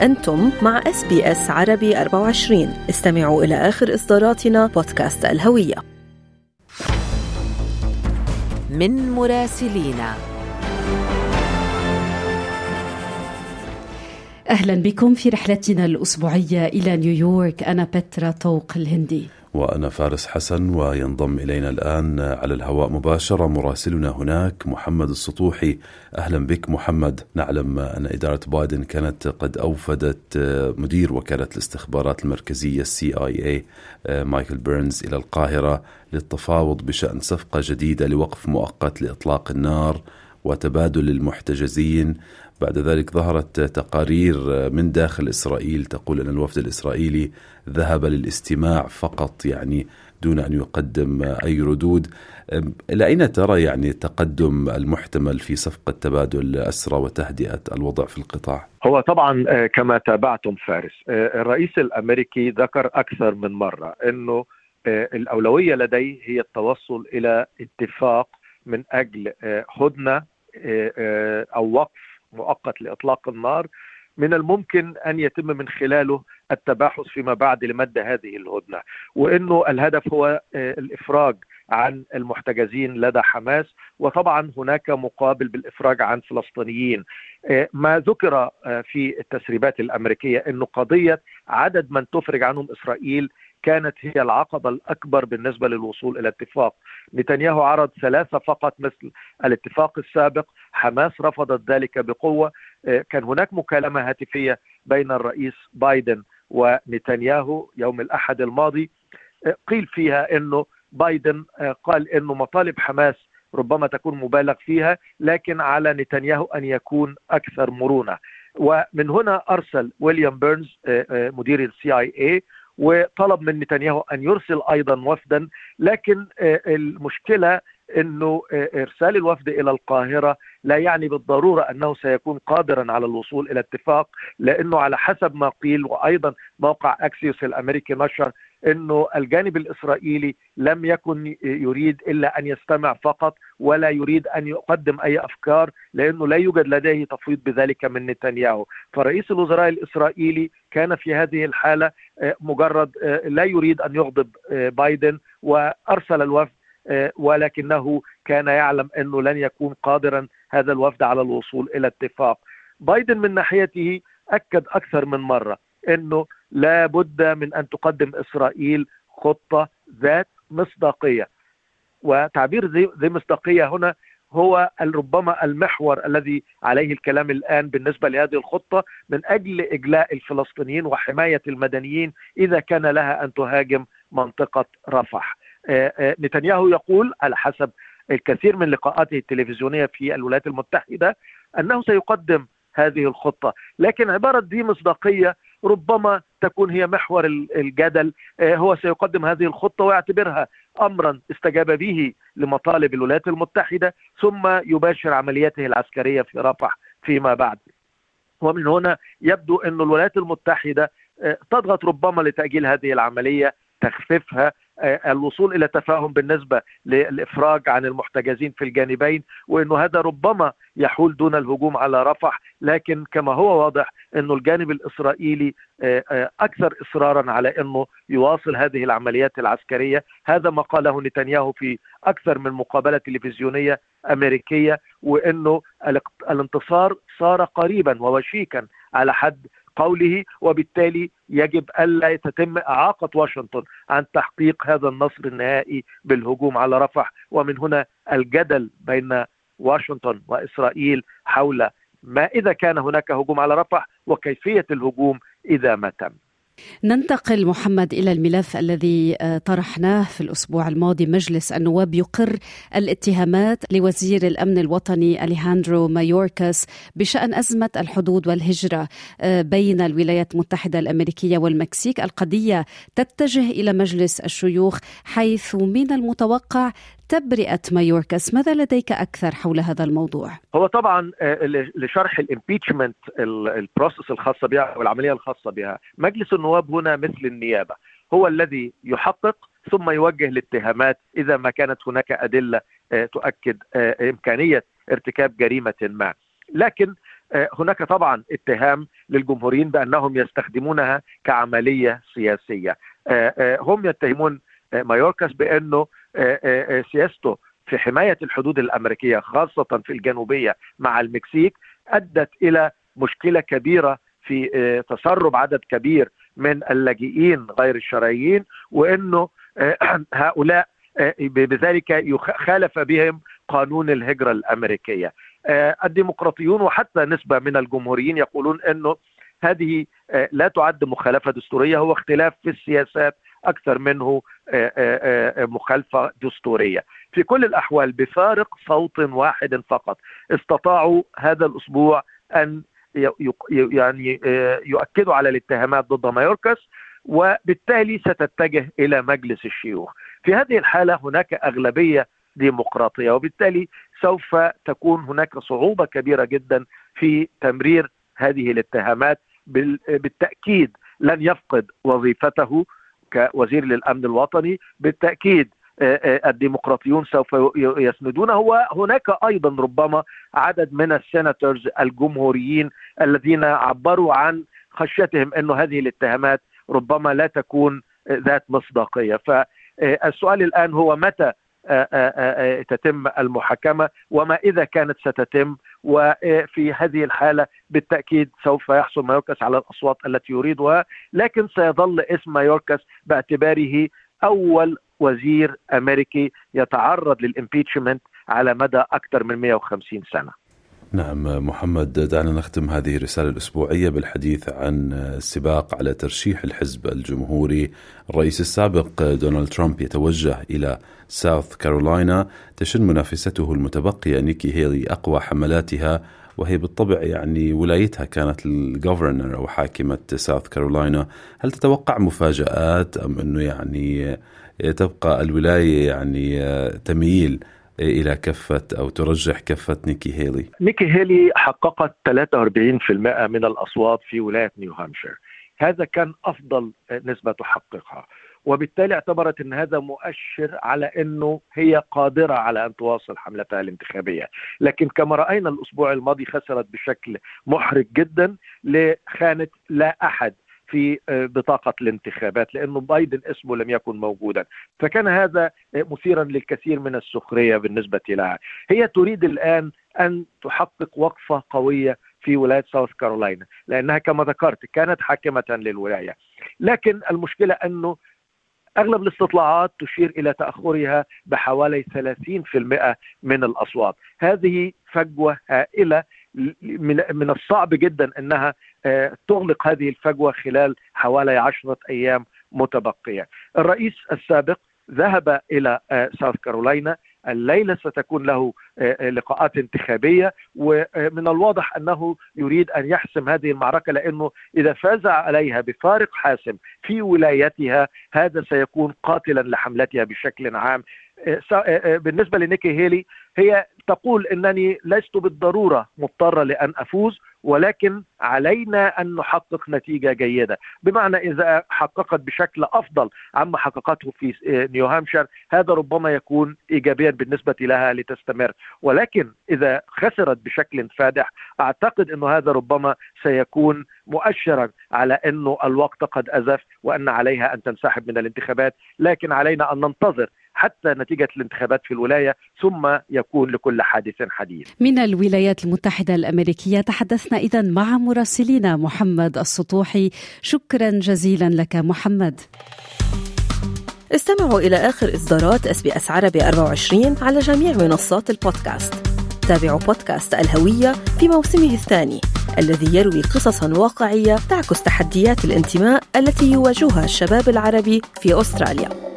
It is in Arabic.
أنتم مع إس بي إس عربي 24 استمعوا إلى آخر إصداراتنا بودكاست الهوية. من مراسلينا. أهلا بكم في رحلتنا الأسبوعية إلى نيويورك. أنا بترا طوق الهندي. وأنا فارس حسن وينضم إلينا الآن على الهواء مباشرة مراسلنا هناك محمد السطوحي. أهلا بك محمد. نعلم أن إدارة بايدن كانت قد أوفدت مدير وكالة الاستخبارات المركزية اي مايكل بيرنز إلى القاهرة للتفاوض بشأن صفقة جديدة لوقف مؤقت لإطلاق النار وتبادل المحتجزين. بعد ذلك ظهرت تقارير من داخل إسرائيل تقول أن الوفد الإسرائيلي ذهب للاستماع فقط يعني دون أن يقدم أي ردود إلى أين ترى يعني التقدم المحتمل في صفقة تبادل الاسرى وتهدئة الوضع في القطاع؟ هو طبعا كما تابعتم فارس الرئيس الأمريكي ذكر أكثر من مرة أنه الأولوية لديه هي التوصل إلى اتفاق من أجل هدنة أو وقف مؤقت لإطلاق النار من الممكن أن يتم من خلاله التباحث فيما بعد لمد هذه الهدنة وإنه الهدف هو الإفراج عن المحتجزين لدى حماس وطبعا هناك مقابل بالإفراج عن فلسطينيين. ما ذكر في التسريبات الأمريكية إنه قضية عدد من تفرج عنهم إسرائيل كانت هي العقبة الأكبر بالنسبة للوصول إلى اتفاق. نتنياهو عرض ثلاثة فقط مثل الاتفاق السابق. حماس رفضت ذلك بقوة. كان هناك مكالمة هاتفية بين الرئيس بايدن ونتنياهو يوم الأحد الماضي. قيل فيها أنه بايدن قال أنه مطالب حماس ربما تكون مبالغ فيها لكن على نتنياهو أن يكون أكثر مرونة. ومن هنا أرسل ويليام بيرنز مدير السي اي اي وطلب من نتنياهو أن يرسل أيضا وفدا لكن المشكلة إنه إرسال الوفد إلى القاهرة لا يعني بالضرورة أنه سيكون قادرا على الوصول إلى اتفاق لأنه على حسب ما قيل وأيضا موقع اكسيوس الأمريكي نشر إنه الجانب الإسرائيلي لم يكن يريد إلا أن يستمع فقط ولا يريد أن يقدم أي أفكار لأنه لا يوجد لديه تفويض بذلك من نتنياهو، فرئيس الوزراء الإسرائيلي كان في هذه الحالة مجرد لا يريد أن يغضب بايدن وأرسل الوفد ولكنه كان يعلم أنه لن يكون قادرا هذا الوفد على الوصول إلى اتفاق. بايدن من ناحيته أكد أكثر من مرة أنه لا بد من أن تقدم إسرائيل خطة ذات مصداقية. وتعبير ذي مصداقية هنا هو ربما المحور الذي عليه الكلام الآن بالنسبة لهذه الخطة من أجل إجلاء الفلسطينيين وحماية المدنيين إذا كان لها أن تهاجم منطقة رفح. نتنياهو يقول على حسب الكثير من لقاءاته التلفزيونية في الولايات المتحدة أنه سيقدم هذه الخطة، لكن عبارة دي مصداقية ربما تكون هي محور الجدل هو سيقدم هذه الخطة ويعتبرها امرا استجاب به لمطالب الولايات المتحدة ثم يباشر عملياته العسكرية في رفح فيما بعد. ومن هنا يبدو أن الولايات المتحدة تضغط ربما لتأجيل هذه العملية تخفيفها الوصول إلى تفاهم بالنسبة للإفراج عن المحتجزين في الجانبين وإنه هذا ربما يحول دون الهجوم على رفح لكن كما هو واضح إنه الجانب الإسرائيلي أكثر إصرارا على إنه يواصل هذه العمليات العسكرية. هذا ما قاله نتنياهو في أكثر من مقابلة تلفزيونية أمريكية وإنه الانتصار صار قريبا ووشيكا على حد قوله وبالتالي يجب ألا تتم إعاقة واشنطن عن تحقيق هذا النصر النهائي بالهجوم على رفح ومن هنا الجدل بين واشنطن وإسرائيل حول ما إذا كان هناك هجوم على رفح وكيفية الهجوم إذا ما تم. ننتقل محمد إلى الملف الذي طرحناه في الأسبوع الماضي مجلس النواب يقر الاتهامات لوزير الأمن الوطني أليهاندرو مايوركاس بشأن أزمة الحدود والهجرة بين الولايات المتحدة الأمريكية والمكسيك القضية تتجه إلى مجلس الشيوخ حيث من المتوقع تبرئة مايوركاس ماذا لديك أكثر حول هذا الموضوع؟ هو طبعا لشرح ال impeachment ال process الخاصة بها أو العملية الخاصة بها مجلس النواب هنا مثل النيابة. هو الذي يحقق ثم يوجه الاتهامات إذا ما كانت هناك أدلة تؤكد إمكانية ارتكاب جريمة ما. لكن هناك طبعا اتهام للجمهوريين بأنهم يستخدمونها كعملية سياسية. هم يتهمون مايوركاس بأنه سياسته في حماية الحدود الأمريكية خاصة في الجنوبية مع المكسيك أدت إلى مشكلة كبيرة في تسرب عدد كبير من اللاجئين غير الشرعيين وإنه هؤلاء بذلك خالف بهم قانون الهجرة الأمريكية. الديمقراطيون وحتى نسبة من الجمهوريين يقولون إنه هذه لا تعد مخالفة دستورية هو اختلاف في السياسات أكثر منه مخالفة دستورية. في كل الأحوال بفارق صوت واحد فقط استطاعوا هذا الأسبوع أن يعني يؤكدوا على الاتهامات ضد مايوركاس وبالتالي ستتجه إلى مجلس الشيوخ. في هذه الحالة هناك أغلبية ديمقراطية وبالتالي سوف تكون هناك صعوبة كبيرة جدا في تمرير هذه الاتهامات بالتأكيد لن يفقد وظيفته كوزير للأمن الوطني بالتأكيد الديمقراطيون سوف يسندونه وهناك أيضا ربما عدد من السيناتورز الجمهوريين الذين عبروا عن خشيتهم إنه هذه الاتهامات ربما لا تكون ذات مصداقية. فالسؤال الآن هو متى تتم المحاكمة وما إذا كانت ستتم. وفي هذه الحالة بالتأكيد سوف يحصل مايوركاس على الأصوات التي يريدها لكن سيظل اسم مايوركاس باعتباره أول وزير أمريكي يتعرض لل impeachment على مدى أكثر من 150 سنة. نعم محمد دعنا نختم هذه الرسالة الأسبوعية بالحديث عن السباق على ترشيح الحزب الجمهوري الرئيس السابق دونالد ترامب يتوجه إلى ساوث كارولاينا تشن منافسته المتبقية نيكي هيلي أقوى حملاتها وهي بالطبع يعني ولايتها كانت ال governor أو حاكمة ساوث كارولاينا. هل تتوقع مفاجآت أم أنه يعني تبقى الولاية يعني تميل إلى كفة أو ترجح كفة نيكي هيلي؟ نيكي هيلي حققت 43% من الأصوات في ولاية نيو هامشير. هذا كان أفضل نسبة تحققها وبالتالي اعتبرت إن هذا مؤشر على إنه هي قادرة على أن تواصل حملتها الانتخابية، لكن كما رأينا الأسبوع الماضي خسرت بشكل محرج جدا لخانة لا أحد في بطاقة الانتخابات لأنه بايدن اسمه لم يكن موجودا. فكان هذا مثيرا للكثير من السخرية بالنسبة لها. هي تريد الآن أن تحقق وقفة قوية في ولاية ساوث كارولاينا لأنها كما ذكرت كانت حاكمة للولاية. لكن المشكلة أنه أغلب الاستطلاعات تشير إلى تأخرها بحوالي 30% من الأصوات. هذه فجوة هائلة من الصعب جدا أنها تغلق هذه الفجوة خلال حوالي عشرة أيام متبقية. الرئيس السابق ذهب إلى ساوث كارولاينا الليلة ستكون له لقاءات انتخابية ومن الواضح أنه يريد أن يحسم هذه المعركة لأنه إذا فاز عليها بفارق حاسم في ولايتها هذا سيكون قاتلا لحملتها بشكل عام. بالنسبة لنيكي هيلي هي تقول إنني لست بالضرورة مضطرة لأن أفوز ولكن علينا أن نحقق نتيجة جيدة، بمعنى إذا حققت بشكل أفضل عما حققته في نيو هامشير هذا ربما يكون ايجابيا بالنسبة لها لتستمر، ولكن إذا خسرت بشكل فادح أعتقد إنه هذا ربما سيكون مؤشرا على إنه الوقت قد أزف وأن عليها أن تنسحب من الانتخابات، لكن علينا أن ننتظر حتى نتيجة الانتخابات في الولاية ثم يكون لكل حادث حديث. من الولايات المتحدة الأمريكية تحدثنا إذا مع مراسلنا محمد السطوحي. شكرا جزيلا لك محمد. استمعوا إلى آخر إصدارات SBS عربي 24 على جميع منصات البودكاست. تابعوا بودكاست الهوية في موسمه الثاني الذي يروي قصصا واقعية تعكس تحديات الانتماء التي يواجهها الشباب العربي في أستراليا.